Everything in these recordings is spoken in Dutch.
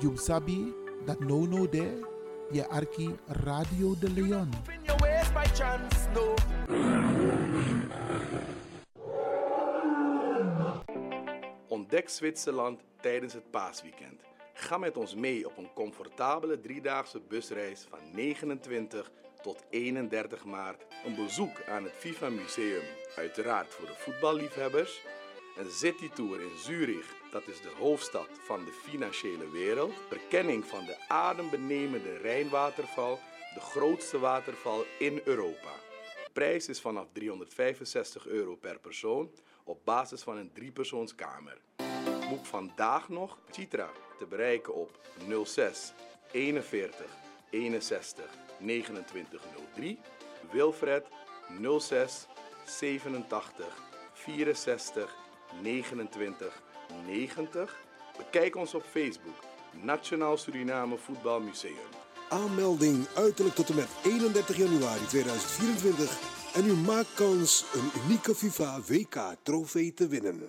You sabi dat no no there. Je arki Radio de Leon. Chance. Ontdek Zwitserland tijdens het paasweekend. Ga met ons mee op een comfortabele driedaagse busreis van 29 tot 31 maart. Een bezoek aan het FIFA Museum, uiteraard voor de voetballiefhebbers. Een citytour in Zurich, dat is de hoofdstad van de financiële wereld. Verkenning van de adembenemende Rijnwaterval, de grootste waterval in Europa. Prijs is vanaf 365 euro per persoon op basis van een driepersoonskamer. Boek vandaag nog Citra te bereiken op 06 41 61 2903. Wilfred 06 87 64 29 90. Bekijk ons op Facebook Nationaal Suriname Voetbal Museum. Aanmelding uiterlijk tot en met 31 januari 2024. En u maakt kans een unieke FIFA WK trofee te winnen.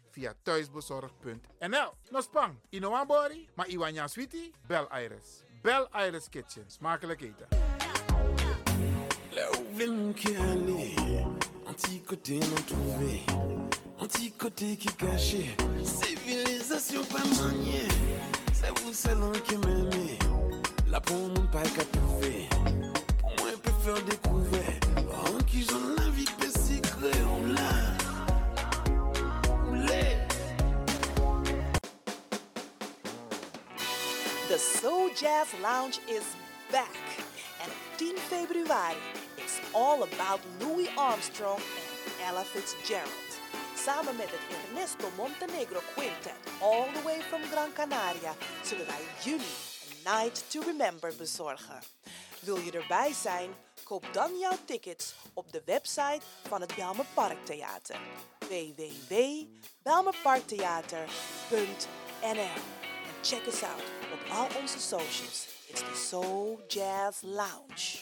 Via thuisbezorgd.nl. Nospang, Inoambori, maar Iwanya Sweetie, Bel Iris. Bel Iris Kitchen. Smakelijk eten. Là où veut qui aller, anti-côté non trouvé, anti-côté qui caché, civilisation pas maniée, c'est vous salon qui m'aimez, là pour mon pas qu'à trouver, pour moi peut faire découvrir, en qui j'en la vie Soul Jazz Lounge is back. En op 10 februari is all about Louis Armstrong en Ella Fitzgerald. Samen met het Ernesto Montenegro Quintet, all the way from Gran Canaria, zullen wij jullie een Night to Remember bezorgen. Wil je erbij zijn? Koop dan jouw tickets op de website van het Belmer Parktheater. www.belmerparktheater.nl En check us out op al onze socials. It's the Soul Jazz Lounge.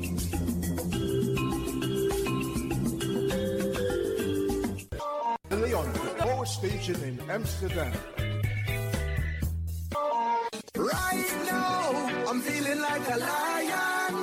Power station in Amsterdam. Right now, I'm feeling like a lion.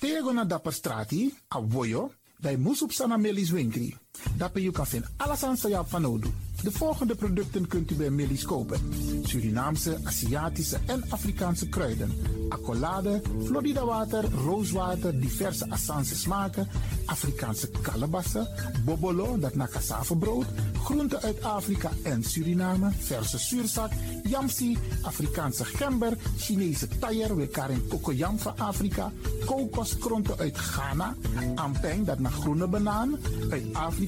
Tego na dapper strati, a voyo, dai musup sana melis winkri. Dapper you kan alasan sa ya fanodu. De volgende producten kunt u bij Millie's kopen. Surinaamse, Aziatische en Afrikaanse kruiden. Accolade, Florida water, rooswater, diverse Assange smaken, Afrikaanse kalebassen, bobolo, dat na cassavebrood, groenten uit Afrika en Suriname, verse zuurzak, yamsi, Afrikaanse gember, Chinese taier, we karen kokoyam van Afrika, kokoskronten uit Ghana, ampeng, dat naar groene banaan, uit Afrika,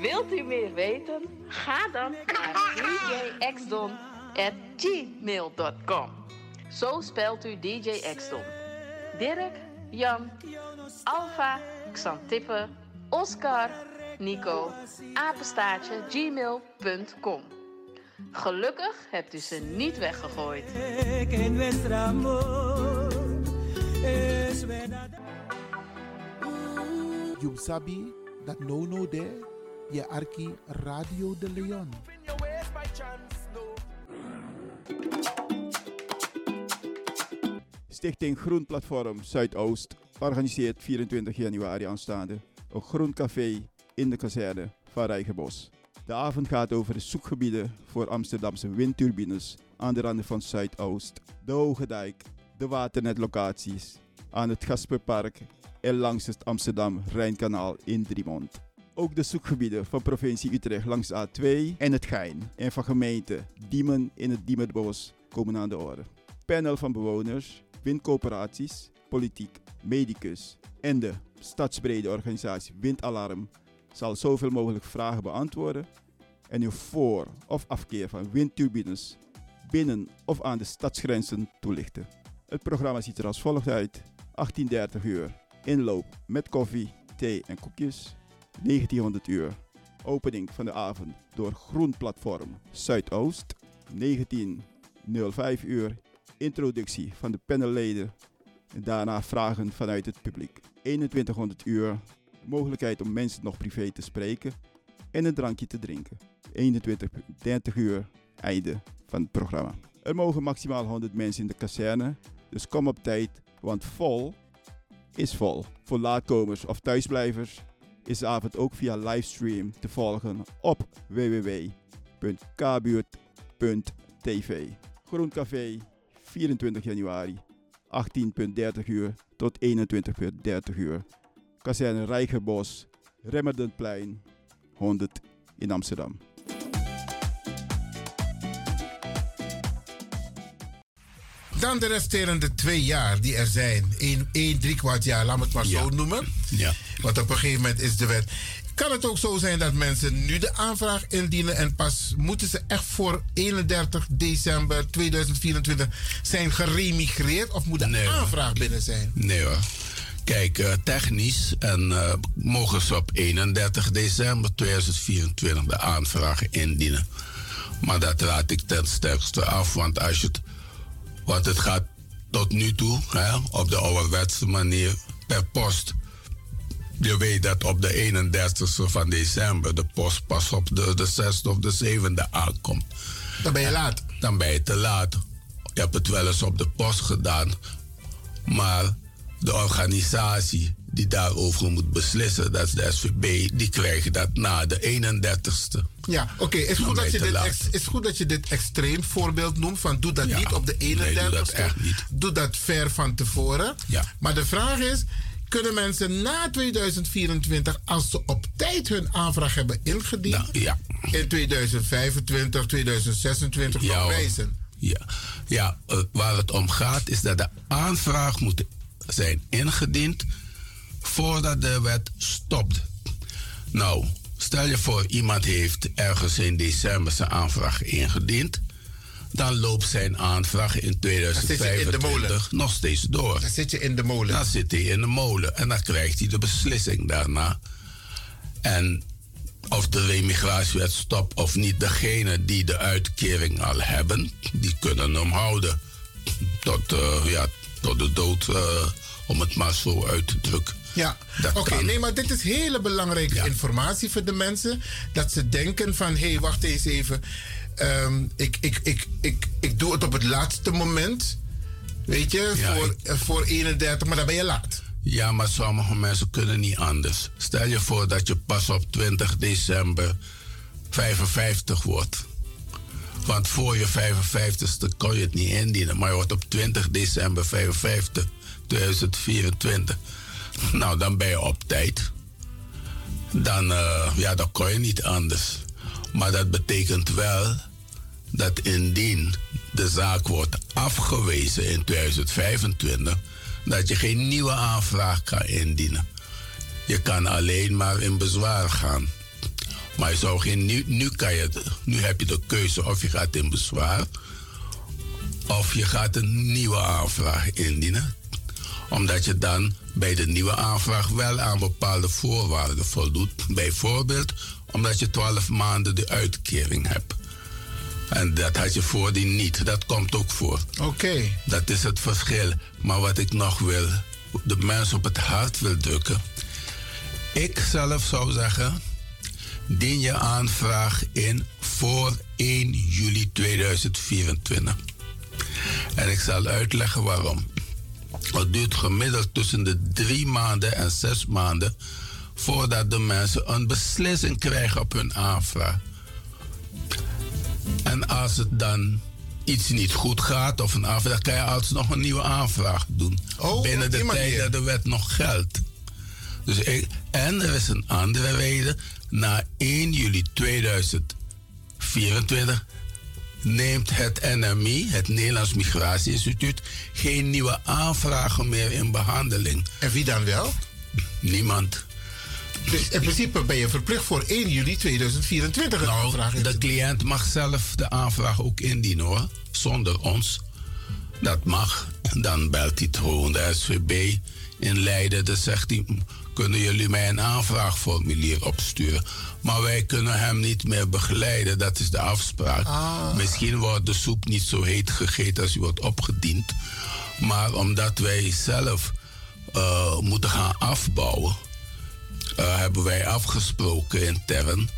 Wilt u meer weten? Ga dan naar djxdon.gmail.com Zo spelt u DJ Xdon. Dirk, Jan, Alfa, Xantippe, Oscar, Nico, apenstaartje, gmail.com. Gelukkig hebt u ze niet weggegooid. You dat no no there, je arki Radio de Leon. Stichting Groen Platform Zuidoost organiseert 24 januari aanstaande een groen café in de kazerne van Rijgenbos. De avond gaat over de zoekgebieden voor Amsterdamse windturbines aan de randen van Zuidoost, de Hoge Dijk, de waternetlocaties, aan het Gasperpark en langs het Amsterdam-Rijnkanaal in Driemond. Ook de zoekgebieden van provincie Utrecht langs de A2 en het Gein en van gemeente Diemen in het Diemerbos komen aan de orde. Panel van bewoners, windcoöperaties, politiek, medicus en de stadsbrede organisatie Windalarm zal zoveel mogelijk vragen beantwoorden en uw voor- of afkeer van windturbines binnen of aan de stadsgrenzen toelichten. Het programma ziet er als volgt uit: 18:30 uur inloop met koffie, thee en koekjes. 1900 uur opening van de avond door Groen Platform Zuidoost. 1905 uur introductie van de panelleden en daarna vragen vanuit het publiek. 2100 uur mogelijkheid om mensen nog privé te spreken en een drankje te drinken. 21, 30 uur einde van het programma. Er mogen maximaal 100 mensen in de kazerne, Dus kom op tijd, want vol is vol. Voor laatkomers of thuisblijvers is de avond ook via livestream te volgen op www.kbuurt.tv. Groencafé, 24 januari, 18.30 uur tot 21.30 uur. Kazerne Rijkenbos, Remmerdenplein, 100 in Amsterdam. Dan de resterende twee jaar die er zijn. Eén, één drie kwart jaar, laat me het maar zo noemen. Ja. Want op een gegeven moment is de wet. Kan het ook zo zijn dat mensen nu de aanvraag indienen en pas moeten ze echt voor 31 december 2024 zijn geremigreerd of moet de aanvraag binnen zijn? Nee hoor. Kijk, eh, technisch en eh, mogen ze op 31 december 2024 de aanvraag indienen. Maar dat raad ik ten sterkste af, want als je het, want het gaat tot nu toe hè, op de ouderwetse manier per post. Je weet dat op de 31ste van december de post pas op de, de 6e of de 7e aankomt. Dan ben je laat. Dan ben je te laat. Je hebt het wel eens op de post gedaan, maar de organisatie die daarover moet beslissen, dat is de SVB, die krijgen dat na de 31ste. Ja, oké. Is, goed dat je dit ex- is goed dat je dit extreem voorbeeld noemt. Van doe dat Ja. niet op de Nee, 31ste. doe dat echt niet. Doe dat ver van tevoren. Ja. Maar de vraag is: kunnen mensen na 2024, als ze op tijd hun aanvraag hebben ingediend, Nou, ja. in 2025, 2026 nog hoor. wijzen? Ja, ja eh, waar het om gaat is dat de aanvraag moet zijn ingediend voordat de wet stopt. Nou, stel je voor iemand heeft ergens in december zijn aanvraag ingediend. Dan loopt zijn aanvraag in zit je in de 2025 molen. nog steeds door. Dan zit je in de molen. Dan zit hij in de molen en dan krijgt hij de beslissing daarna. En of de remigratiewet stopt of niet, degene die de uitkering al hebben, die kunnen hem houden. Tot, eh, ja, tot de dood, eh, om het maar zo uit te drukken. Ja, oké. nee, maar dit is hele belangrijke informatie voor de mensen. Dat ze denken van, hé, hey, wacht eens even. Ehm, ik, ik, ik, ik, ik doe het op het laatste moment. Weet je, Ja, voor, eh, voor 31, maar dan ben je laat. Ja, maar sommige mensen kunnen niet anders. Stel je voor dat je pas op 20 december 55 wordt. Want voor je 55ste kon je het niet indienen. Maar je wordt op 20 december 55, 2024. Nou, dan ben je op tijd. Dan, eh, ja, dan kon je niet anders. Maar dat betekent wel dat indien de zaak wordt afgewezen in 2025, dat je geen nieuwe aanvraag kan indienen. Je kan alleen maar in bezwaar gaan. Maar je geen, nu, nu, kan je, nu heb je de keuze of je gaat in bezwaar of je gaat een nieuwe aanvraag indienen. Omdat je dan bij de nieuwe aanvraag wel aan bepaalde voorwaarden voldoet. Bijvoorbeeld omdat je 12 maanden de uitkering hebt. En dat had je voordien niet. Dat komt ook voor. Oké. Dat is het verschil. Maar wat ik nog wil, de mensen op het hart wil drukken. Ik zelf zou zeggen, dien je aanvraag in voor 1 juli 2024. En ik zal uitleggen waarom. Het duurt gemiddeld tussen de drie maanden en zes maanden voordat de mensen een beslissing krijgen op hun aanvraag. En als het dan iets niet goed gaat of een aanvraag, kan je alsnog een nieuwe aanvraag doen. Oh, binnen de tijd dat de wet nog geldt. Dus ik, en er is een andere reden. Na 1 juli 2024 neemt het NMI, het Nederlands Migratieinstituut, geen nieuwe aanvragen meer in behandeling. En wie dan wel? Niemand. Dus in principe ben je verplicht voor 1 juli 2024 een aanvraag in Nou, De cliënt mag zelf de aanvraag ook indienen hoor, zonder ons. Dat mag. Dan belt hij gewoon de SVB in Leiden. Dan zegt hij, kunnen jullie mij een aanvraagformulier opsturen? Maar wij kunnen hem niet meer begeleiden, dat is de afspraak. Misschien wordt de soep niet zo heet gegeten als die wordt opgediend. Maar omdat wij zelf eh, moeten gaan afbouwen, eh, hebben wij afgesproken intern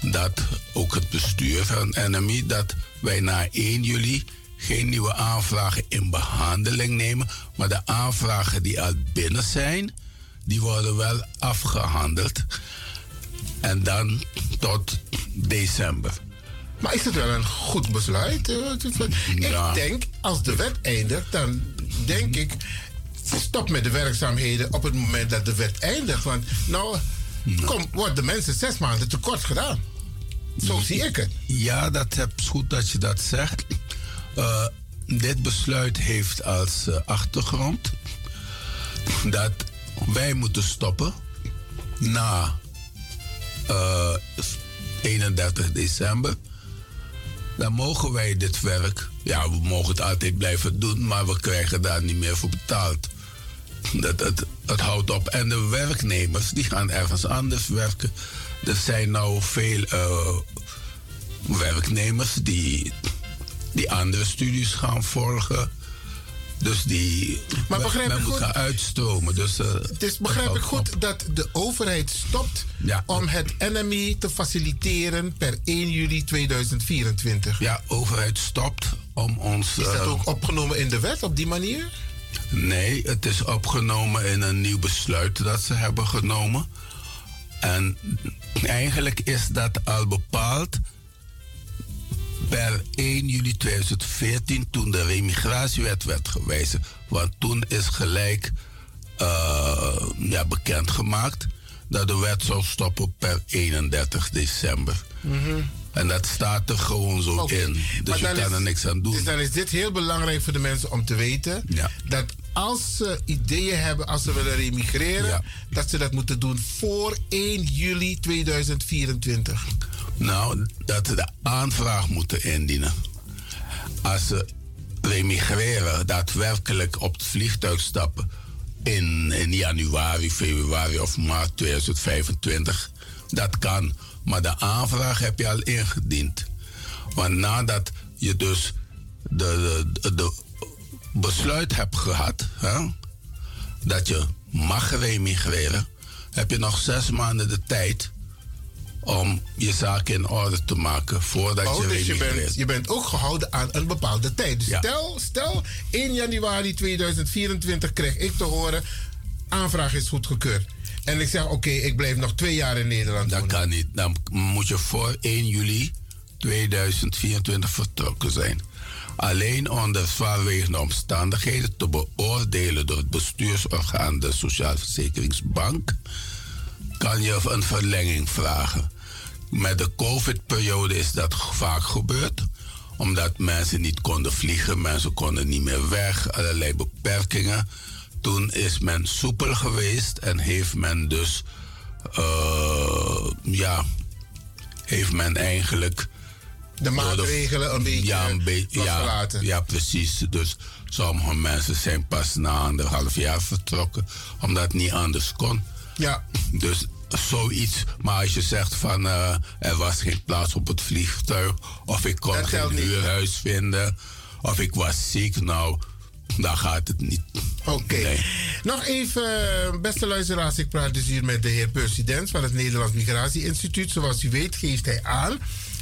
dat ook het bestuur van NMI dat wij na 1 juli geen nieuwe aanvragen in behandeling nemen. Maar de aanvragen die al binnen zijn, die worden wel afgehandeld. En dan tot december. Maar is het wel een goed besluit? Eh, Ik denk, als de wet eindigt, dan denk ik... stop met de werkzaamheden op het moment dat de wet eindigt. Want nou, kom, wordt de mensen zes maanden tekort gedaan. Zo zie ik het. Ja, dat is goed dat je dat zegt. Eh, dit besluit heeft als eh, achtergrond dat wij moeten stoppen na 31 december dan mogen wij dit werk. Ja, we mogen het altijd blijven doen, maar we krijgen daar niet meer voor betaald. Dat, het, het houdt op. En de werknemers die gaan ergens anders werken. Er zijn nou veel uh, werknemers die, die andere studies gaan volgen. Dus die maar begrijp men, ik moet goed, gaan uitstromen. Dus, uh, dus begrijp ik goed dat de overheid stopt om het NMI te faciliteren per 1 juli 2024? Ja, overheid stopt om ons... Is dat uh, ook opgenomen in de wet op die manier? Nee, het is opgenomen in een nieuw besluit dat ze hebben genomen. En eigenlijk is dat al bepaald per 1 juli 2014 toen de remigratiewet werd gewijzigd. Want toen is gelijk uh, ja, bekendgemaakt dat de wet zou stoppen per 31 december. Mm. En dat staat er gewoon zo okay. in. Dus je kan er niks aan doen. Dus dan is dit heel belangrijk voor de mensen om te weten. Ja. Dat als ze ideeën hebben, als ze willen remigreren, ja. dat ze dat moeten doen voor 1 juli 2024. Nou, dat ze de aanvraag moeten indienen. Als ze remigreren, daadwerkelijk op het vliegtuig stappen in, in januari, februari of maart 2025, dat kan. Maar de aanvraag heb je al ingediend. Want nadat je dus de, de, de besluit hebt gehad hè, dat je mag remigreren, heb je nog zes maanden de tijd om je zaak in orde te maken voordat oh, je dus je bent, je bent ook gehouden aan een bepaalde tijd. Dus Ja. stel, stel, 1 januari 2024 krijg ik te horen... aanvraag is goedgekeurd. En ik zeg, oké, ik blijf nog twee jaar in Nederland Dat wonen. kan niet. Dan moet je voor 1 juli 2024 vertrokken zijn. Alleen onder zwaarwegende omstandigheden te beoordelen door het bestuursorgaan de Sociaalverzekeringsbank kan je een verlenging vragen. Met de COVID-periode is dat vaak gebeurd omdat mensen niet konden vliegen, mensen konden niet meer weg, allerlei beperkingen. Toen is men soepel geweest en heeft men dus, eh, ja, heeft men eigenlijk. De maatregelen een beetje ja, een ja, losgelaten. ja, precies. Dus sommige mensen zijn pas na anderhalf jaar vertrokken, omdat het niet anders kon. Ja. Dus zoiets. Maar als je zegt van eh, er was geen plaats op het vliegtuig, of ik kon geen huurhuis vinden, of ik was ziek, nou, dan gaat het niet. Oké. Nog even, beste luisteraars, ik praat dus hier met de heer Dens van het Nederlands Migratie Instituut. Zoals u weet geeft hij aan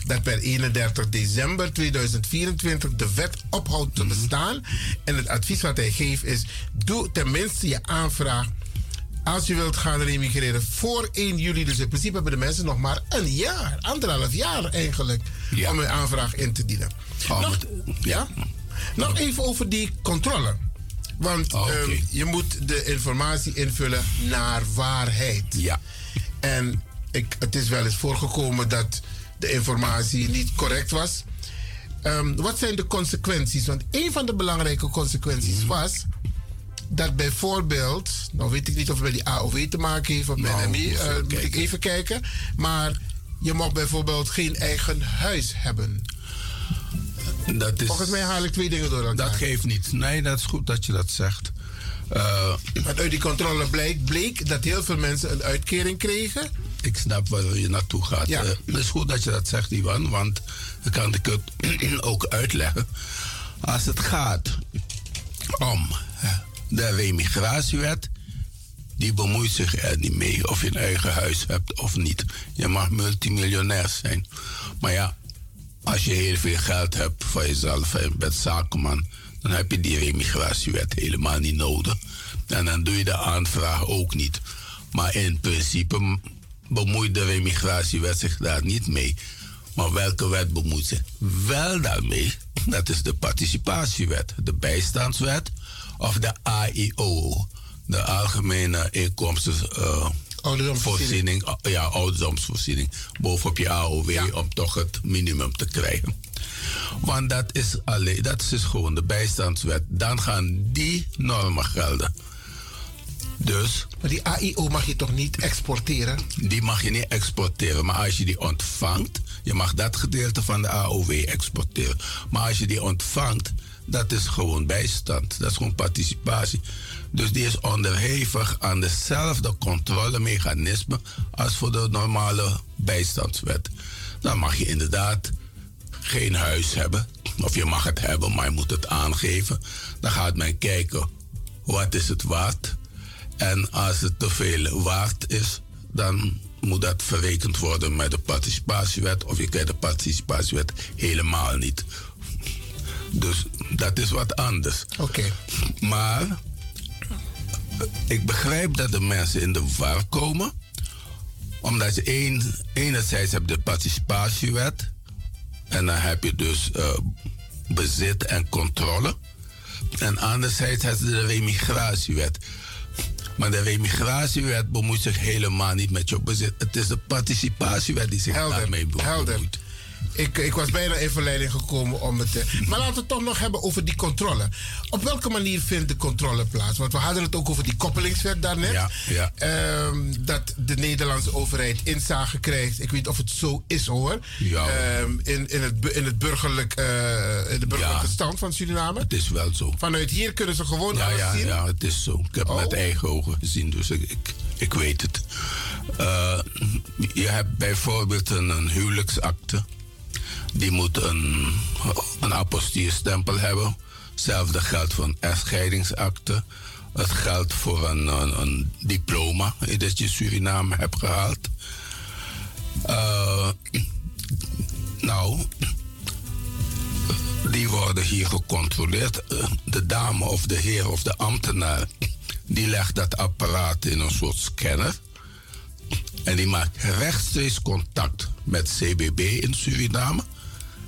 dat per 31 december 2024 de wet ophoudt te bestaan. En het advies wat hij geeft is, doe tenminste je aanvraag als je wilt gaan remigreren voor 1 juli. Dus in principe hebben de mensen nog maar een jaar, anderhalf jaar eigenlijk, om hun aanvraag in te dienen. Nog, ja? Nog even over die controle. Want Oh, ehm, je moet de informatie invullen naar waarheid. Ja. En ik, het is wel eens voorgekomen dat de informatie niet correct was. Ehm, wat zijn de consequenties? Want een van de belangrijke consequenties Mhm. was dat bijvoorbeeld, nou weet ik niet of het met die AOW te maken heeft of met Nou, moet eh, moet ik even kijken. Maar je mag bijvoorbeeld geen eigen huis hebben. Dat is, Volgens mij haal ik twee dingen door elkaar. Dat geeft niet. Nee, dat is goed dat je dat zegt. Eh, Want uit die controle bleek, bleek dat heel veel mensen een uitkering kregen. ik snap waar je naartoe gaat. Ja. Eh, het is goed dat je dat zegt, Ivan, want dan kan ik het ook uitleggen. Als het gaat om de remigratiewet, die bemoeit zich er niet mee of je een eigen huis hebt of niet. Je mag multimiljonair zijn. Maar ja, als je heel veel geld hebt voor jezelf en bent zakenman, dan heb je die remigratiewet helemaal niet nodig. En dan doe je de aanvraag ook niet. Maar in principe bemoeit de remigratiewet zich daar niet mee. Maar welke wet bemoeit zich wel daarmee? Dat is de participatiewet, de bijstandswet of de AIO, de Algemene Inkomsten. Uh, Voorziening, ja, ouderdomsvoorziening bovenop je AOW om toch het minimum te krijgen. Want dat is, alleen, dat is dus gewoon de bijstandswet. Dan gaan die normen gelden. Dus. Maar die AIO mag je toch niet exporteren? Die mag je niet exporteren. Maar als je die ontvangt, je mag dat gedeelte van de AOW exporteren. Maar als je die ontvangt, dat is gewoon bijstand. Dat is gewoon participatie. Dus die is onderhevig aan dezelfde controlemechanismen als voor de normale bijstandswet. Dan mag je inderdaad geen huis hebben. Of je mag het hebben, maar je moet het aangeven. Dan gaat men kijken, wat is het waard? En als het te veel waard is, dan moet dat verrekend worden met de participatiewet. Of je krijgt de participatiewet helemaal niet. Dus dat is wat anders. Oké. Maar ik begrijp dat de mensen in de war komen. Omdat je een, enerzijds hebt de participatiewet. En dan heb je dus uh, bezit en controle. En anderzijds heb je de remigratiewet. Maar de remigratiewet bemoeit zich helemaal niet met je bezit. Het is de participatiewet die zich helder, daarmee bemoeit. Helder. Ik, ik was bijna in verleiding gekomen om het te... Maar laten we het toch nog hebben over die controle. Op welke manier vindt de controle plaats? Want we hadden het ook over die koppelingswet daarnet. Ja, ja. Ehm, dat de Nederlandse overheid inzage krijgt. Ik weet of het zo is hoor. Ja. Um, in, in, het, in het burgerlijk, uh, in de burgerlijke stand van Suriname. Het is wel zo. Vanuit hier kunnen ze gewoon ja, alles ja, zien? Ja, het is zo. Ik heb het met Oh. eigen ogen gezien, dus ik, ik, ik weet het. Eh, je hebt bijvoorbeeld een, een huwelijksakte. Die moet een, een apostierstempel hebben. Hetzelfde geldt voor een echtscheidingsakte. Het geldt voor een, diploma dat je Suriname hebt gehaald. Eh, nou, die worden hier gecontroleerd. De dame of de heer of de ambtenaar, die legt dat apparaat in een soort scanner. En die maakt rechtstreeks contact met CBB in Suriname.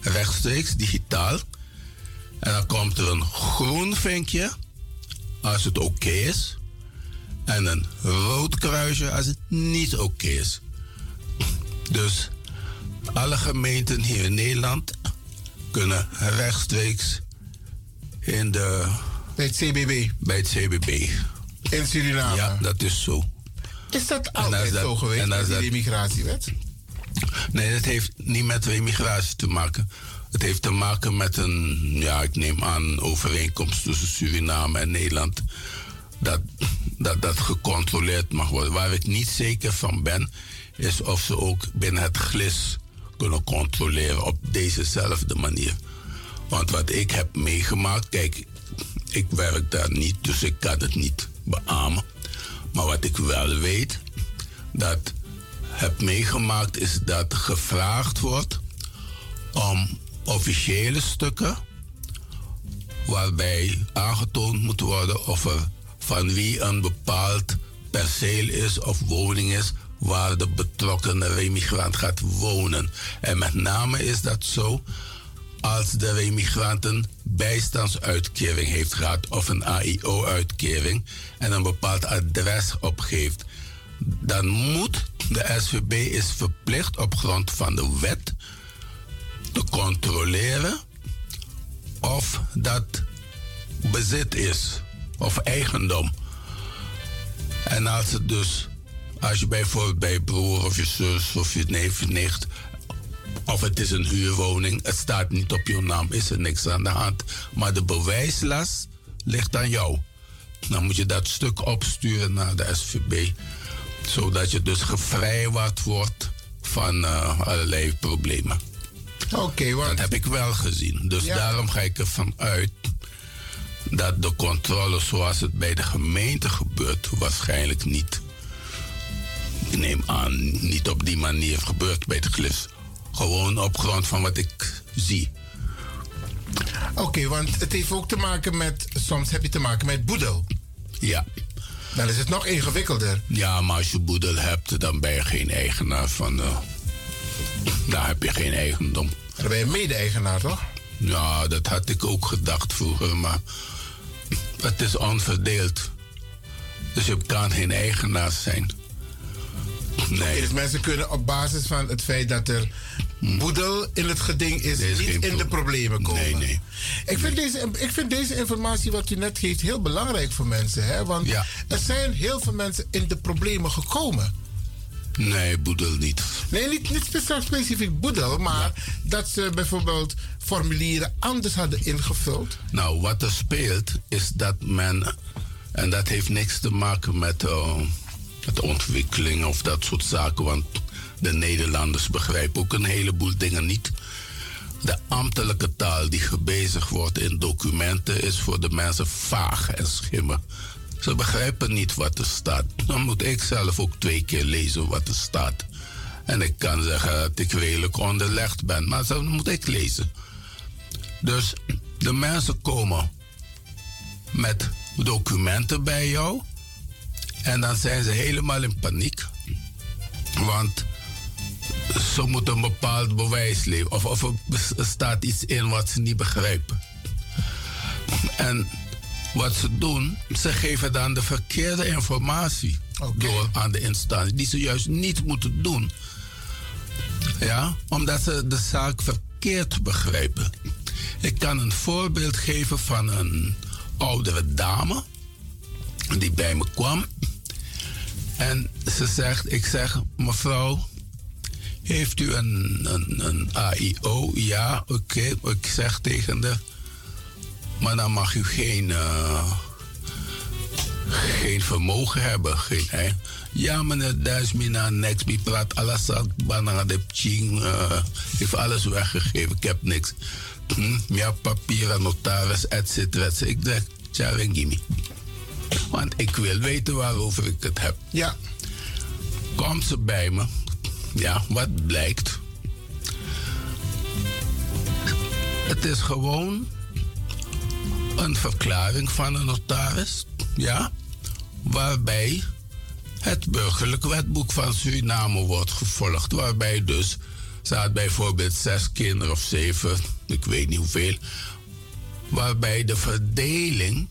Rechtstreeks, digitaal. En dan komt er een groen vinkje als het oké is. En een rood kruisje als het niet oké is. Dus alle gemeenten hier in Nederland kunnen rechtstreeks in de... Bij het CBB? Bij het CBB. In Suriname? Ja, dat is zo. Is dat altijd dat- zo geweest en als met die immigratiewet? Nee, dat heeft niet met immigratie te maken. Het heeft te maken met een, ja, ik neem aan, een overeenkomst tussen Suriname en Nederland. Dat, dat dat gecontroleerd mag worden. Waar ik niet zeker van ben, is of ze ook binnen het glis kunnen controleren op dezezelfde manier. Want wat ik heb meegemaakt, kijk, ik werk daar niet, dus ik kan het niet beamen. Maar wat ik wel weet, dat heb meegemaakt, is dat gevraagd wordt om officiële stukken waarbij aangetoond moet worden of er van wie een bepaald perceel is of woning is waar de betrokkenen remigrant gaat wonen. En met name is dat zo als de remigrant een bijstandsuitkering heeft gehad of een AIO-uitkering en een bepaald adres opgeeft. Dan moet de SVB is verplicht op grond van de wet te controleren of dat bezit is of eigendom. En als het dus, als je bijvoorbeeld bij je broer of je zus of je neef of nicht, of het is een huurwoning, het staat niet op je naam, is er niks aan de hand. Maar de bewijslast ligt aan jou. Dan moet je dat stuk opsturen naar de SVB, zodat je dus gevrijwaard wordt van eh, allerlei problemen. Oké, Dat heb ik wel gezien. Dus Ja. daarom ga ik ervan uit dat de controle zoals het bij de gemeente gebeurt, waarschijnlijk niet. Ik neem aan, niet op die manier gebeurt bij de glis. Gewoon op grond van wat ik zie. Oké, want het heeft ook te maken met, soms heb je te maken met boedel. Ja. Dan is het nog ingewikkelder. Ja, maar als je boedel hebt, dan ben je geen eigenaar van de... Daar heb je geen eigendom. Dan ben je mede-eigenaar, toch? Ja, dat had ik ook gedacht vroeger, maar het is onverdeeld. Dus je kan geen eigenaar zijn. Nee. Dus mensen kunnen op basis van het feit dat er boedel in het geding is, is niet in de pro- problemen komen. Nee, nee. Ik vind, deze, ik vind deze informatie wat u net geeft heel belangrijk voor mensen. Hè? Want er zijn heel veel mensen in de problemen gekomen. Nee, boedel niet. Nee, niet, niet specifiek boedel, maar dat ze bijvoorbeeld formulieren anders hadden ingevuld. Nou, wat er speelt is dat men, en dat heeft niks te maken met, eh, met ontwikkeling of dat soort zaken, want de Nederlanders begrijpen ook een heleboel dingen niet. De ambtelijke taal die gebezigd wordt in documenten is voor de mensen vaag en schimmer. Ze begrijpen niet wat er staat. Dan moet ik zelf ook twee keer lezen wat er staat. En ik kan zeggen dat ik redelijk onderlegd ben, maar dan moet ik lezen. Dus de mensen komen met documenten bij jou. En dan zijn ze helemaal in paniek. Want ze moeten een bepaald bewijs leveren. Of, of er staat iets in wat ze niet begrijpen. En wat ze doen, ze geven dan de verkeerde informatie door aan de instantie, die ze juist niet moeten doen. Ja, omdat ze de zaak verkeerd begrijpen. Ik kan een voorbeeld geven van een oudere dame die bij me kwam. En ze zegt, ik zeg, mevrouw, heeft u een, een, een AIO? Ja, oké. Ik zeg tegen de, maar dan mag u geen, eh, geen vermogen hebben. Geen, hè. Ja, meneer Duismina, niks. Die praat alles banana de eh, heeft alles weggegeven. Ik heb niks. Hm, ja, papieren, notaris, et cetera. et cetera. Ik zeg, tja, gimme. Want ik wil weten waarover ik het heb. Ja. Komt ze bij me. Ja, wat blijkt? Het is gewoon een verklaring van een notaris. Ja, waarbij het burgerlijk wetboek van Suriname wordt gevolgd. Waarbij dus staat bijvoorbeeld zes kinderen of zeven, ik weet niet hoeveel. Waarbij de verdeling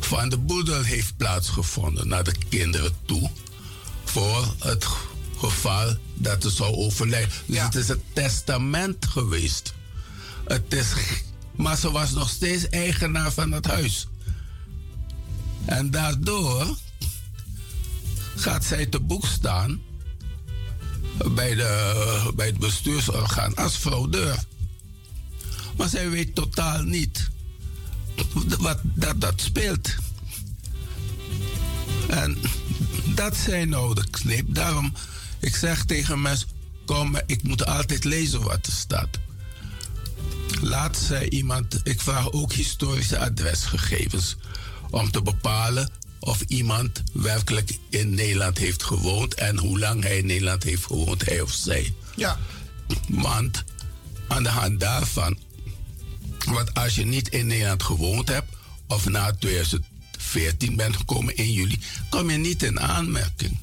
van de boedel heeft plaatsgevonden naar de kinderen toe. Voor het geval dat ze zou overlijden. Dus het is een testament geweest. Het is, maar ze was nog steeds eigenaar van het huis. En daardoor gaat zij te boek staan bij, de, bij het bestuursorgaan als fraudeur. Maar zij weet totaal niet wat dat, dat speelt. En dat zijn nou de knip. Daarom, ik zeg tegen mensen, kom, ik moet altijd lezen wat er staat. Laat zij iemand, ik vraag ook historische adresgegevens om te bepalen of iemand werkelijk in Nederland heeft gewoond en hoe lang hij in Nederland heeft gewoond, hij of zij. Ja. Want aan de hand daarvan, want als je niet in Nederland gewoond hebt of na 2014 bent gekomen in juli, kom je niet in aanmerking.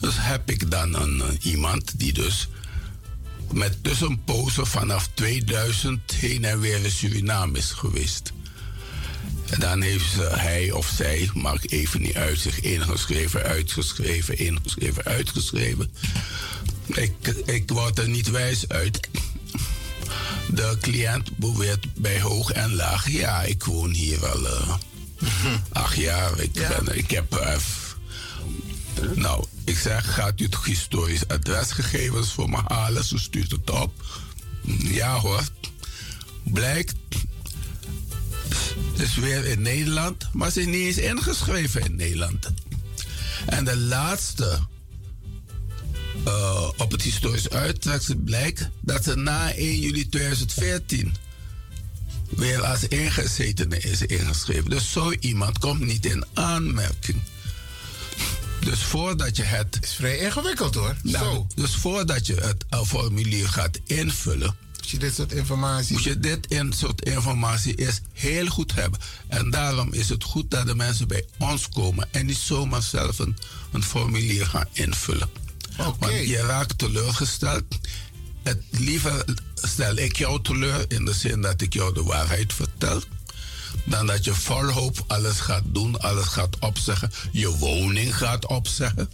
Dus heb ik dan een, eh, iemand die dus met tussenpozen vanaf 2000 heen en weer in Suriname is geweest. En dan heeft ze, hij of zij, maakt even niet uit, zich ingeschreven, uitgeschreven, ingeschreven, uitgeschreven. Ik, ik word er niet wijs uit. De cliënt beweert bij hoog en laag. Ja, ik woon hier al eh, acht jaar. Ik, ben, ik heb. eh, nou, ik zeg: gaat u het historisch adresgegevens voor me halen? Ze stuurt het op. Ja hoor. Blijkt. Het is weer in Nederland, maar ze is niet eens ingeschreven in Nederland. En de laatste eh, op het historisch uittreksel blijkt dat ze na 1 juli 2014 weer als ingezetene is ingeschreven. Dus zo iemand komt niet in aanmerking. Dus voordat je het. is vrij ingewikkeld hoor. Nou, dus voordat je het eh, formulier gaat invullen, Moet je dit soort informatie... Moet je dit in soort informatie eerst heel goed hebben. En daarom is het goed dat de mensen bij ons komen en niet zomaar zelf een, een formulier gaan invullen. Want je raakt teleurgesteld. Het liever stel ik jou teleur in de zin dat ik jou de waarheid vertel. Dan dat je vol hoop alles gaat doen, alles gaat opzeggen. Je woning gaat opzeggen.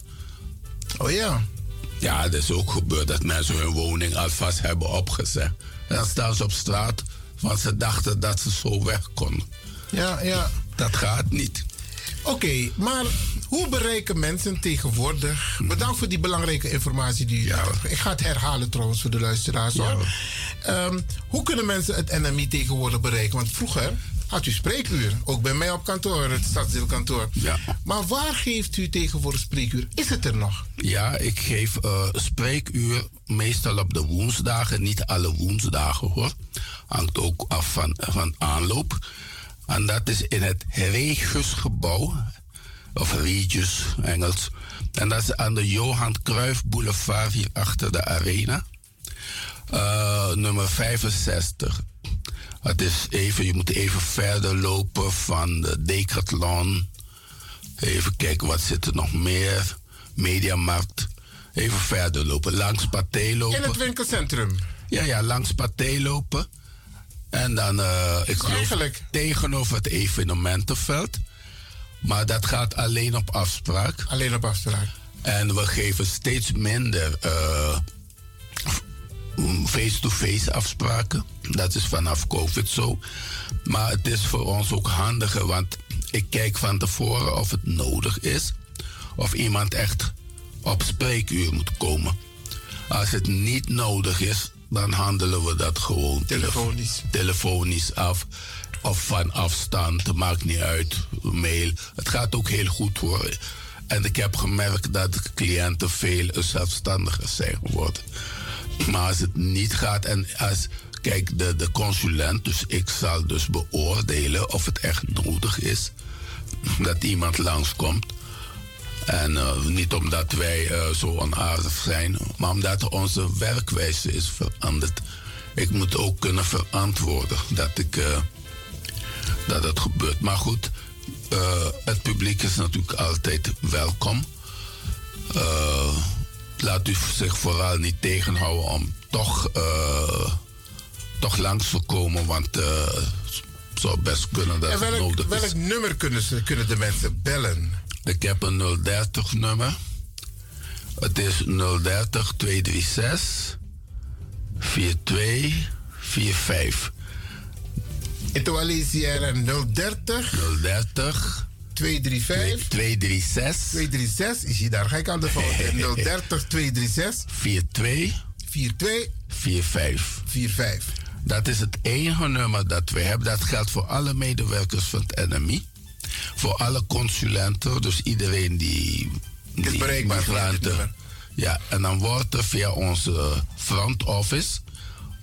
Oh ja. Ja, het is ook gebeurd dat mensen hun woning alvast hebben opgezegd. En dan staan ze op straat, want ze dachten dat ze zo weg konden. Ja, ja. Dat gaat niet. Oké, maar hoe bereiken mensen tegenwoordig... Bedankt voor die belangrijke informatie die u ja. Ik ga het herhalen trouwens voor de luisteraars. Ehm, hoe kunnen mensen het NMI tegenwoordig bereiken? Want vroeger had u spreekuur. Ook bij mij op kantoor, het stadsdeelkantoor. Ja. Maar waar geeft u tegenwoordig spreekuur? Is het er nog? Ja, ik geef uh, spreekuur meestal op de woensdagen. Niet alle woensdagen hoor. Hangt ook af van, van aanloop. En dat is in het Regusgebouw. Of Regis Engels. En dat is aan de Johan Cruijff Boulevard hier achter de arena. Uh, nummer 65. Het is even, je moet even verder lopen van de Decathlon. Even kijken, wat zit er nog meer? Mediamarkt. Even verder lopen, langs Pathé lopen. In het winkelcentrum? Ja, ja, langs Pathé lopen. En dan, uh, ik geloof, eigenlijk... tegenover het evenementenveld. Maar dat gaat alleen op afspraak. Alleen op afspraak. En we geven steeds minder uh, face-to-face afspraken. Dat is vanaf COVID zo. Maar het is voor ons ook handiger, want ik kijk van tevoren of het nodig is. Of iemand echt op spreekuur moet komen. Als het niet nodig is, dan handelen we dat gewoon telefonisch, telefonisch af. Of van afstand, maakt niet uit. Mail. Het gaat ook heel goed hoor. En ik heb gemerkt dat de cliënten veel zelfstandiger zijn geworden. Maar als het niet gaat en als, kijk, de, de consulent, dus ik zal dus beoordelen of het echt nodig is dat iemand langskomt. En uh, niet omdat wij uh, zo onaardig zijn, maar omdat onze werkwijze is veranderd. Ik moet ook kunnen verantwoorden dat, ik, uh, dat het gebeurt. Maar goed, het publiek is natuurlijk altijd welkom laat u zich vooral niet tegenhouden om toch, uh, toch langs te komen. Want uh, het zou best kunnen dat en welk, het nodig welk is. nummer kunnen, ze, kunnen de mensen bellen? Ik heb een 030 nummer. Het is 030 236 4245. Etoile 030 030 235 236 236 is hij daar. Ga ik aan de fout. 030 236 42 42 45 45. Dat is het enige nummer dat we hebben. Dat geldt voor alle medewerkers van het NMI. Voor alle consulenten, dus iedereen die. die is bereikbaar. Ja, en dan wordt er via onze front office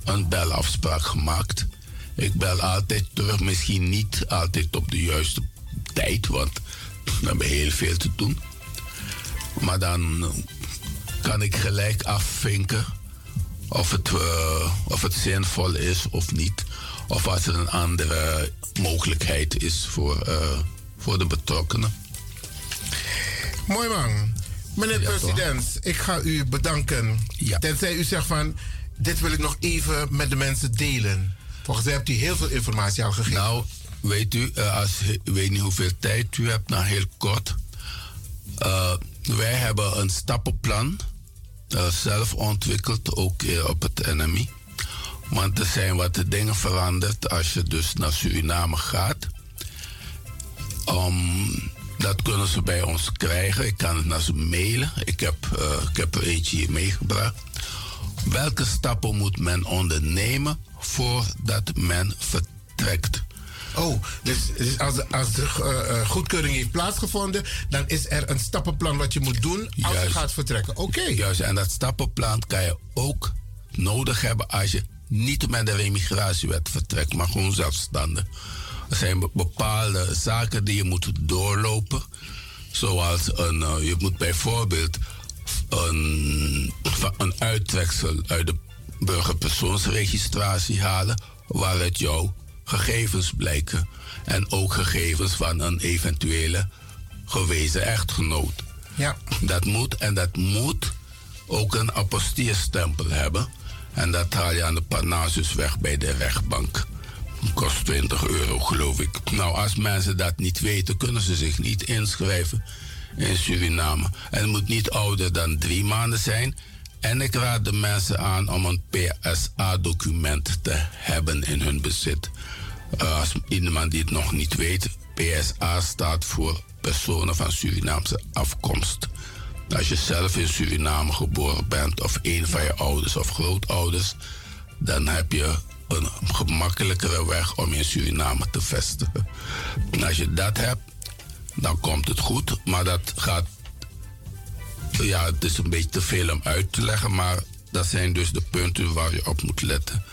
een belafspraak gemaakt. Ik bel altijd terug, misschien niet altijd op de juiste tijd, want we hebben heel veel te doen. Maar dan kan ik gelijk afvinken of het, uh, of het zinvol is of niet. Of als er een andere mogelijkheid is voor, uh, voor de betrokkenen. Mooi man. Meneer ja, president, toch? ik ga u bedanken. Ja. Tenzij u zegt van, dit wil ik nog even met de mensen delen. Volgens mij hebt u heel veel informatie al gegeven. Nou, weet u, uh, als, ik weet niet hoeveel tijd u hebt, nou heel kort. Uh, wij hebben een stappenplan uh, zelf ontwikkeld, ook op het NMI. Want er zijn wat dingen veranderd als je dus naar Suriname gaat. Um, dat kunnen ze bij ons krijgen. Ik kan het naar ze mailen. Ik heb, ik heb er eentje hier meegebracht. Welke stappen moet men ondernemen voordat men vertrekt? Oh, dus, dus als, als de uh, goedkeuring heeft plaatsgevonden, dan is er een stappenplan wat je moet doen als Juist. je gaat vertrekken. Oké. Okay. Juist, en dat stappenplan kan je ook nodig hebben als je niet met de remigratiewet vertrekt, maar gewoon zelfstandig. Er zijn bepaalde zaken die je moet doorlopen. Zoals een, uh, je moet bijvoorbeeld een, een uittreksel uit de burgerpersoonsregistratie halen waaruit jouw gegevens blijken en ook gegevens van een eventuele gewezen echtgenoot. Ja. Dat moet en dat moet ook een apostierstempel hebben. En dat haal je aan de Parnassusweg bij de rechtbank. Kost 20 euro, geloof ik. Nou, als mensen dat niet weten, kunnen ze zich niet inschrijven in Suriname. En het moet niet ouder dan drie maanden zijn. En ik raad de mensen aan om een PSA-document te hebben in hun bezit. Als iemand die het nog niet weet, PSA staat voor personen van Surinaamse afkomst. Als je zelf in Suriname geboren bent, of een van je ouders of grootouders, dan heb je een gemakkelijkere weg om in Suriname te vestigen. En als je dat hebt, dan komt het goed. Maar dat gaat. Ja, het is een beetje te veel om uit te leggen, maar dat zijn dus de punten waar je op moet letten.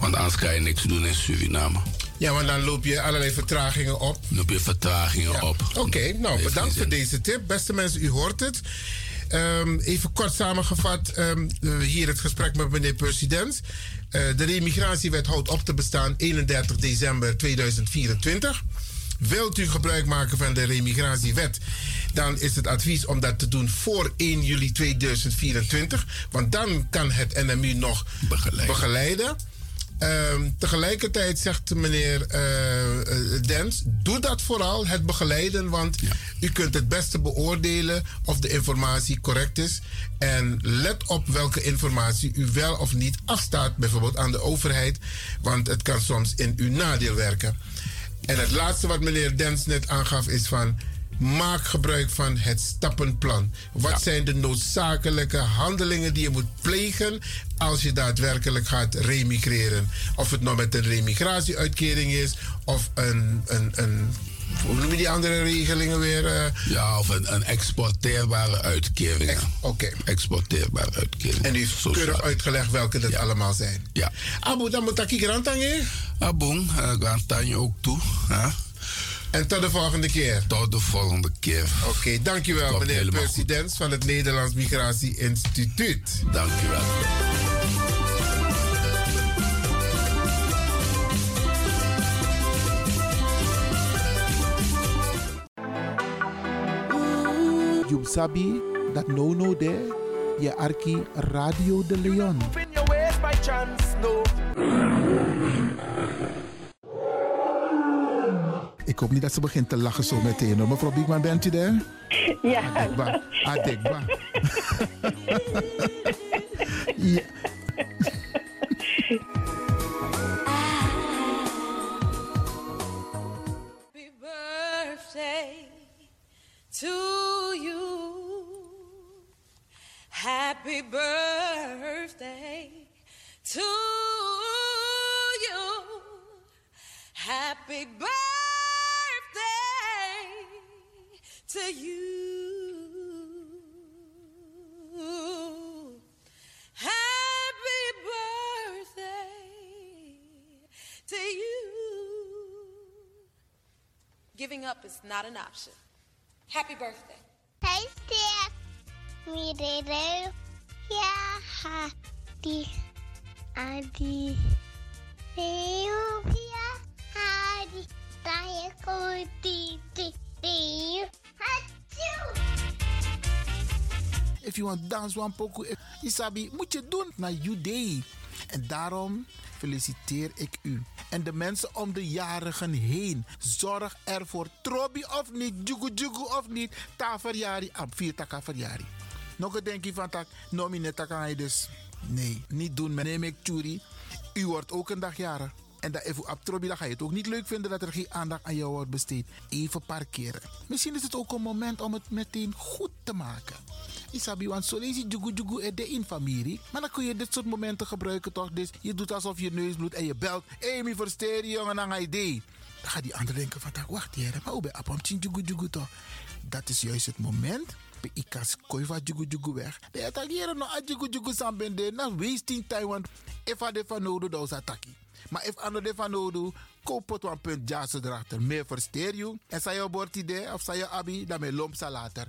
Want anders kan je niks doen in Suriname. Ja, maar dan loop je allerlei vertragingen op. Loop je vertragingen op. Oké, nou bedankt voor deze tip. Beste mensen, u hoort het. Um, even kort samengevat, um, hier het gesprek met meneer President. Uh, de remigratiewet houdt op te bestaan 31 december 2024. Wilt u gebruik maken van de remigratiewet, dan is het advies om dat te doen voor 1 juli 2024. Want dan kan het NMU nog begeleiden. begeleiden. Ehm, tegelijkertijd zegt meneer uh, Dens, doe dat vooral, het begeleiden, want u kunt het beste beoordelen of de informatie correct is. En let op welke informatie u wel of niet afstaat, bijvoorbeeld aan de overheid, want het kan soms in uw nadeel werken. En het laatste wat meneer Dens net aangaf is van maak gebruik van het stappenplan. Wat zijn de noodzakelijke handelingen die je moet plegen als je daadwerkelijk gaat remigreren? Of het nou met een remigratieουitkering is of een, een, een hoe noem je die andere regelingen weer? Uh, ja, of een, een exporteerbare uitkering. Ex Oké. Exporteerbare uitkering. En u heeft keurig uitgelegd welke dat ja. allemaal zijn. Ja. Abu, dan moet ik grantanje. Abu, grantanje ook toe. Hè? En tot de volgende keer. Tot de volgende keer. Oké, okay, dankjewel Komt meneer president van het Nederlands Migratie Instituut. Dankjewel. You sabi that no no there, je arki Radio de Leon. Ik hoop niet dat ze begint te lachen zo meteen. hoor. Mevrouw Biekman, bent u daar? Ja. Adekba. Adekba. ja. Happy birthday to you. Happy birthday to you. Happy birthday to you. Happy birthday to you. Giving up is not an option. Happy birthday. Hey. Me, Dede. Yeah, Hadi. Adi. Eupia. Hadi. Taya Koti. If you want dance one poco, Isabi, moet je doen naar day. En daarom feliciteer ik u. En de mensen om de jarigen heen. Zorg ervoor. Trobi of niet, jugu jugu of niet. Ta verjari, ab vier taka verjari. Nog een denkje van tak, kan je dus. Nee, niet doen. Meneer ik Churi. U wordt ook een dag jarig. En dat even op Trobi, dan ga je het ook niet leuk vinden dat er geen aandacht aan jou wordt besteed. Even parkeren. Misschien is het ook een moment om het meteen goed te maken. Isabi, want zo lees je jugu jugu de in familie. Maar dan kun je dit soort momenten gebruiken toch? Dus je doet alsof je neus bloedt en je belt. Hey, versteer jongen, dan ga je idee. Dan gaat die ander denken van, wacht hier, maar hoe ben je jugu jugu toch? Dat is juist het moment pe ikas koi va jugu jugu weg. De attackeren no a jugu jugu sambende na wasting time want if a de van nodo da ataki. Maar if ano de van nodo koop het een punt jazz erachter. Meer versteer je. En zij je idee of zij je abi, dan me lomp later.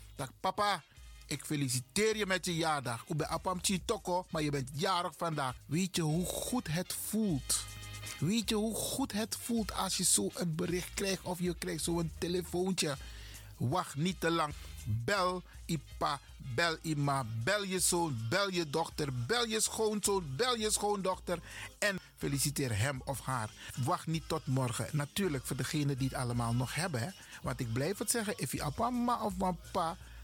Papa. Ik feliciteer je met je jaardag. Ik ben Apam Toko, maar je bent jarig vandaag. Weet je hoe goed het voelt? Weet je hoe goed het voelt als je zo een bericht krijgt of je krijgt zo'n telefoontje? Wacht niet te lang. Bel Ipa, bel Ima, bel je zoon, bel je dochter, bel je schoonzoon, bel je schoondochter en feliciteer hem of haar. Wacht niet tot morgen. Natuurlijk voor degenen die het allemaal nog hebben. Hè? Want ik blijf het zeggen, if je mama of papa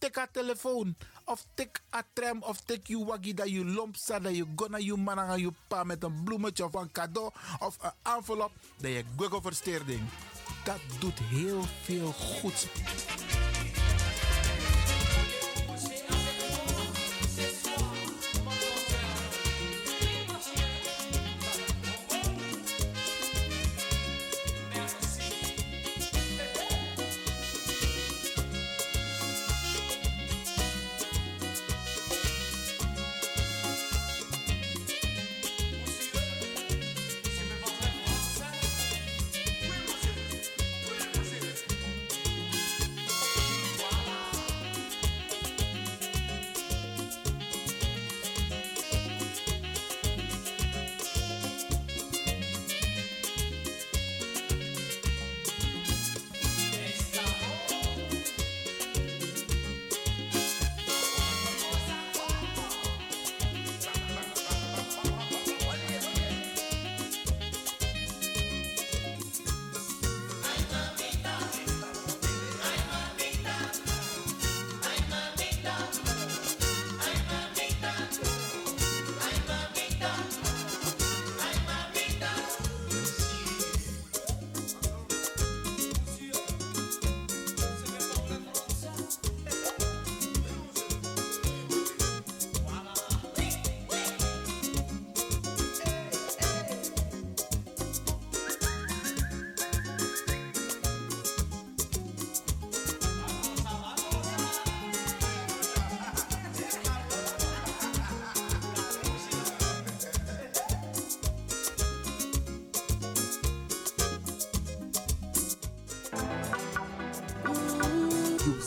tik haar telefoon. Of tik a tram of tik je waggie dat je lomp staat. Dat je gonna je man aan je pa met een bloemetje of een cadeau of een envelop. Dat je google versteerding. Dat doet heel veel goeds.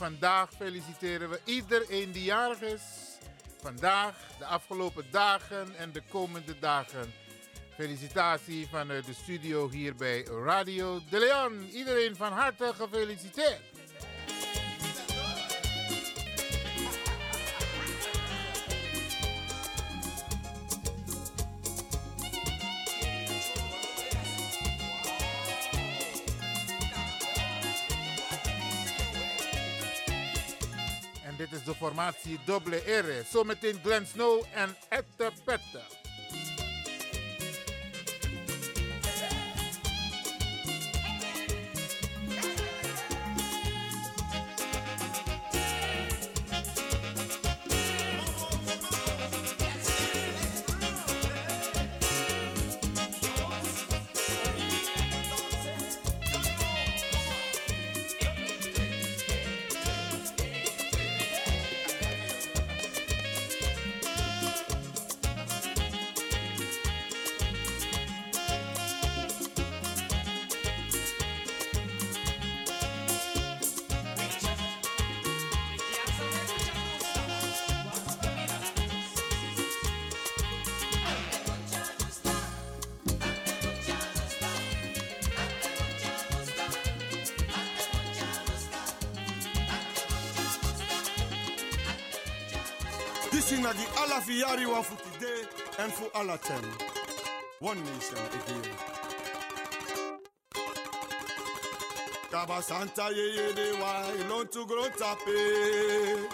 Vandaag feliciteren we iedereen die jarig is. Vandaag, de afgelopen dagen en de komende dagen. Felicitatie vanuit de studio hier bij Radio De Leon. Iedereen van harte gefeliciteerd. dit is de formatie Double R. Zometeen Glenn Snow en Ette Petter. For fiyari wa fu today and for all time. One nation again. Kaba Santa ye de wa ilon tu gro tape.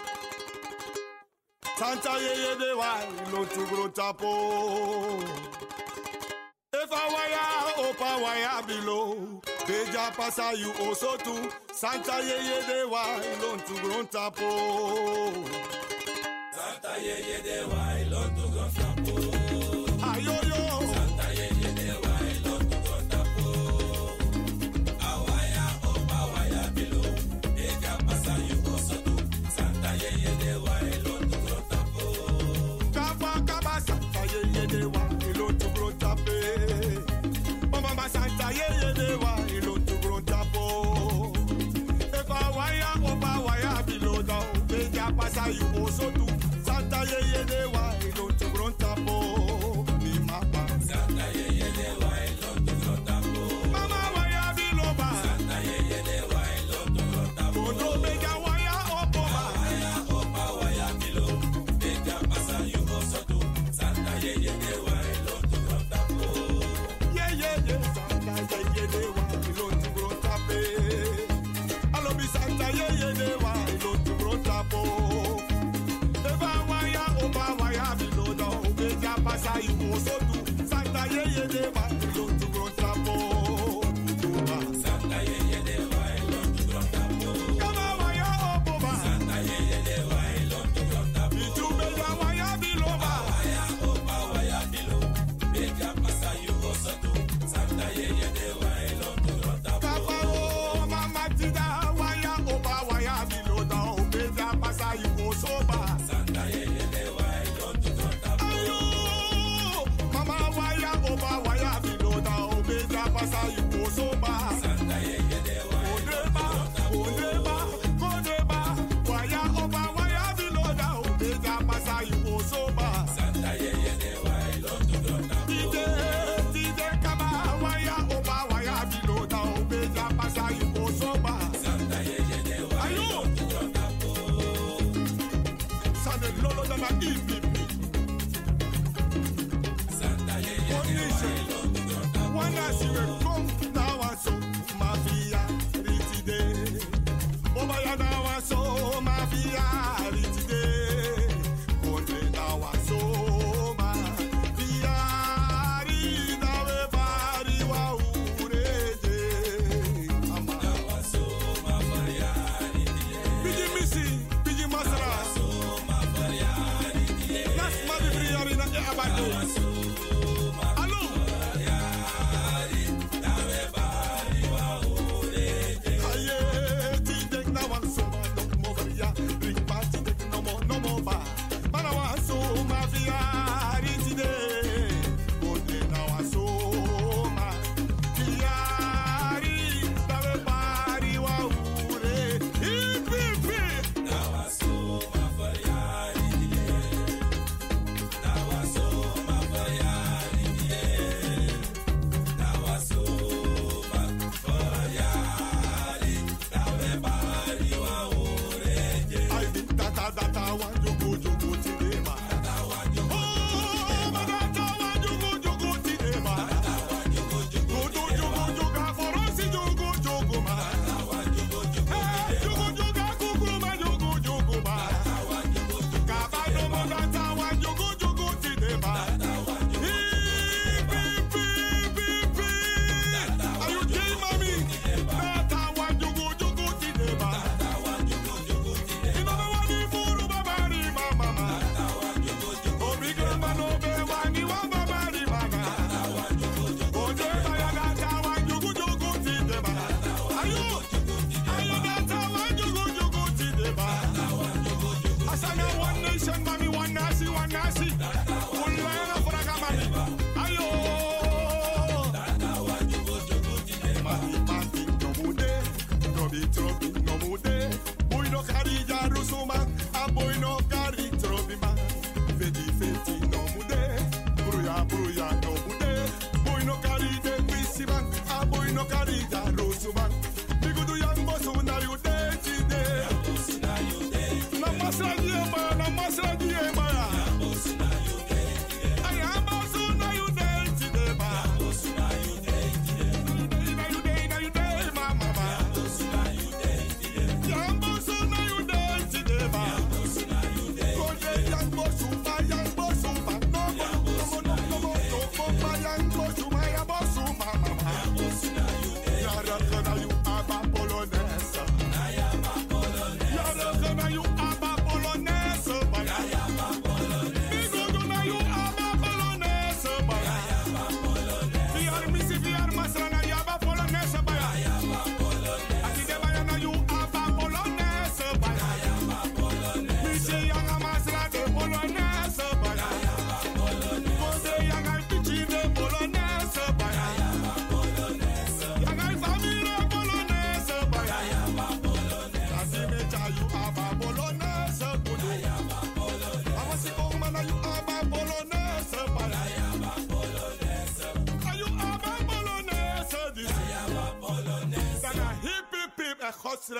Santa ye de wa ilon tu gro tapo. If I wire up, wire below. Beja pasa you also too. Santa ye de wa ilon tu gro tapo yeye de wa santa wa awaya eka santa wa santa wa.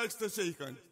Next shaking.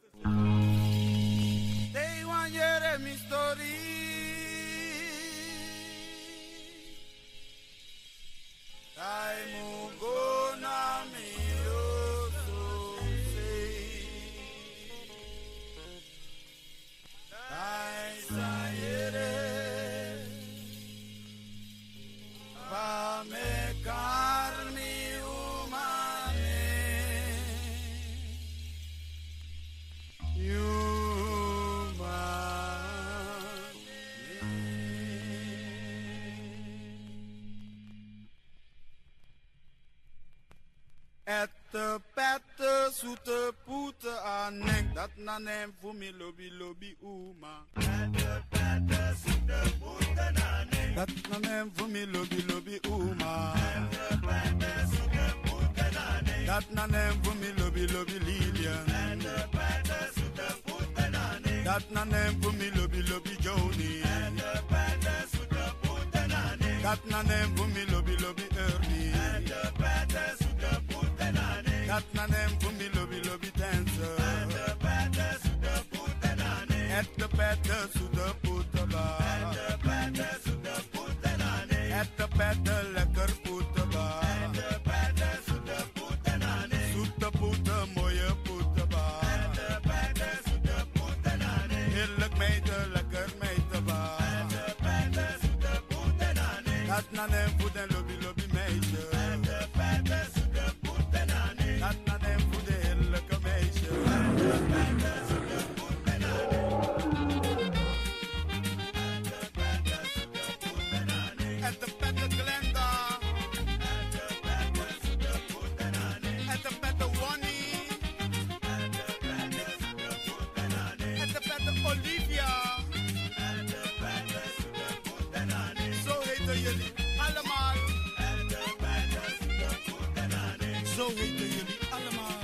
heten jullie allemaal.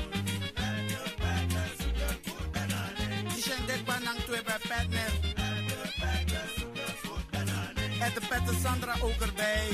Die zijn dit twee bij Petnet. En de Pette Sandra ook erbij.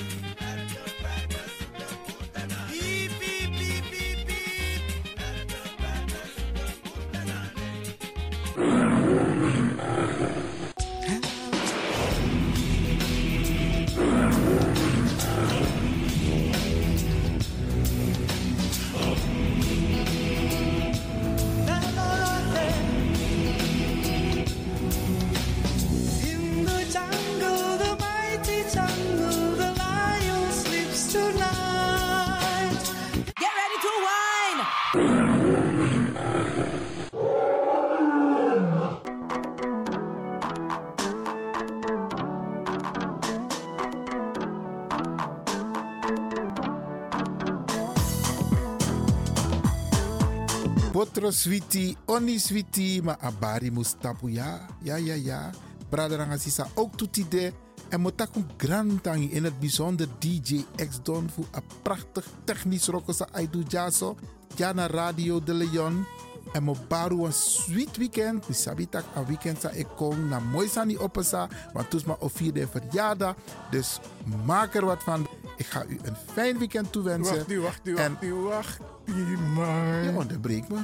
Afro Sweetie, Oni Sweetie, ma abari mustapu ja, ja, ja, ja. Braderanga sisa ook toetide. En grand grantang in het bijzonder DJ X-Don voor een prachtig technisch rokkelse Aidu Jaso. Jana Radio de Leon. En mo baru een sweet weekend. We sabitak een weekend sa ik kom na mooi sani oppesa. Want toes maar vierde verjaardag. Dus maak er wat van. Ik ga u een fijn weekend toewensen. Wacht nu, wacht nu, wacht nu, wacht. Je onderbreekt me.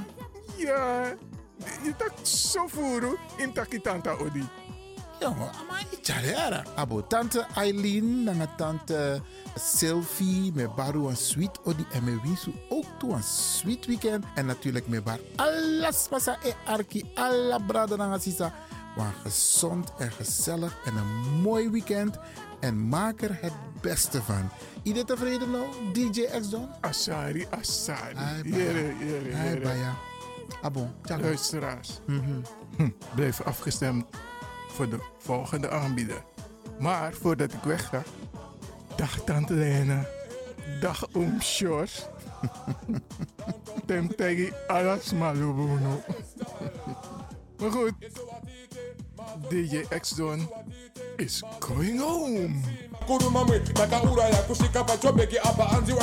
Ja, je tak zo voeren in takitanta odi. Jongen, maar niet jaren. Abo tante Eileen, nanga tante Sylvie, met baru een sweet odi en me winsu ook toe een sweet weekend. En natuurlijk met bar alles pasa e arki, alla brada nanga sisa. Maar gezond en gezellig en een mooi weekend. En maak er het beste van. Iedereen tevreden nou, DJ X Don? Asari, Asari. Jere, jere, jere. Abo, tjaka. Luisteraars, Mhm. hm, blijf afgestemd voor de volgende aanbieder. Maar voordat ik wegga, dag Tante Lena, dag Oom Sjors. Tem tegi alas malubuno. Maar goed, DJ X-Don is going home. kurumamwe takauraya kusvika pachobheki apa anzi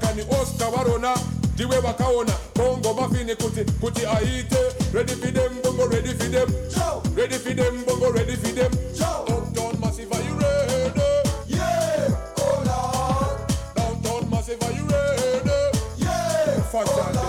kani varona ndiwe vakaona bongo mafini kuti kuti aite ready for them bongo ready for them. Ready for them bongo ready for them. Downtown massive are you ready? Yeah oh lord. Downtown massive are you ready? Yeah fantastic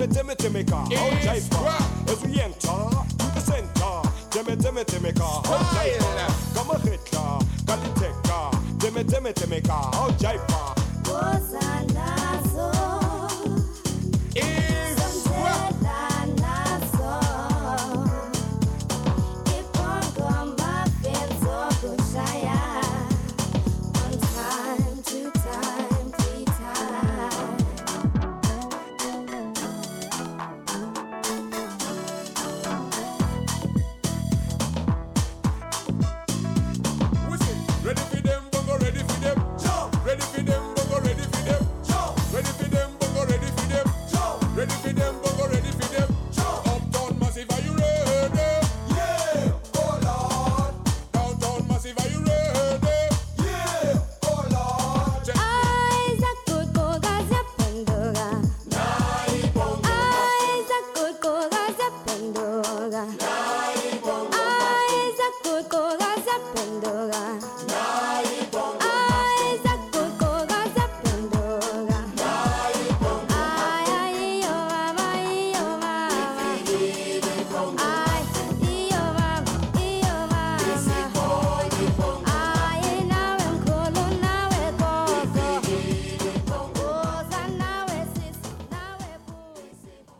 Timmy, Timmy, Timmy car, how jive. As we enter to the center, Timmy, Timmy, Timmy car, how jive car. Come a hit car, call it tech car. Timmy, Timmy, Timmy car, how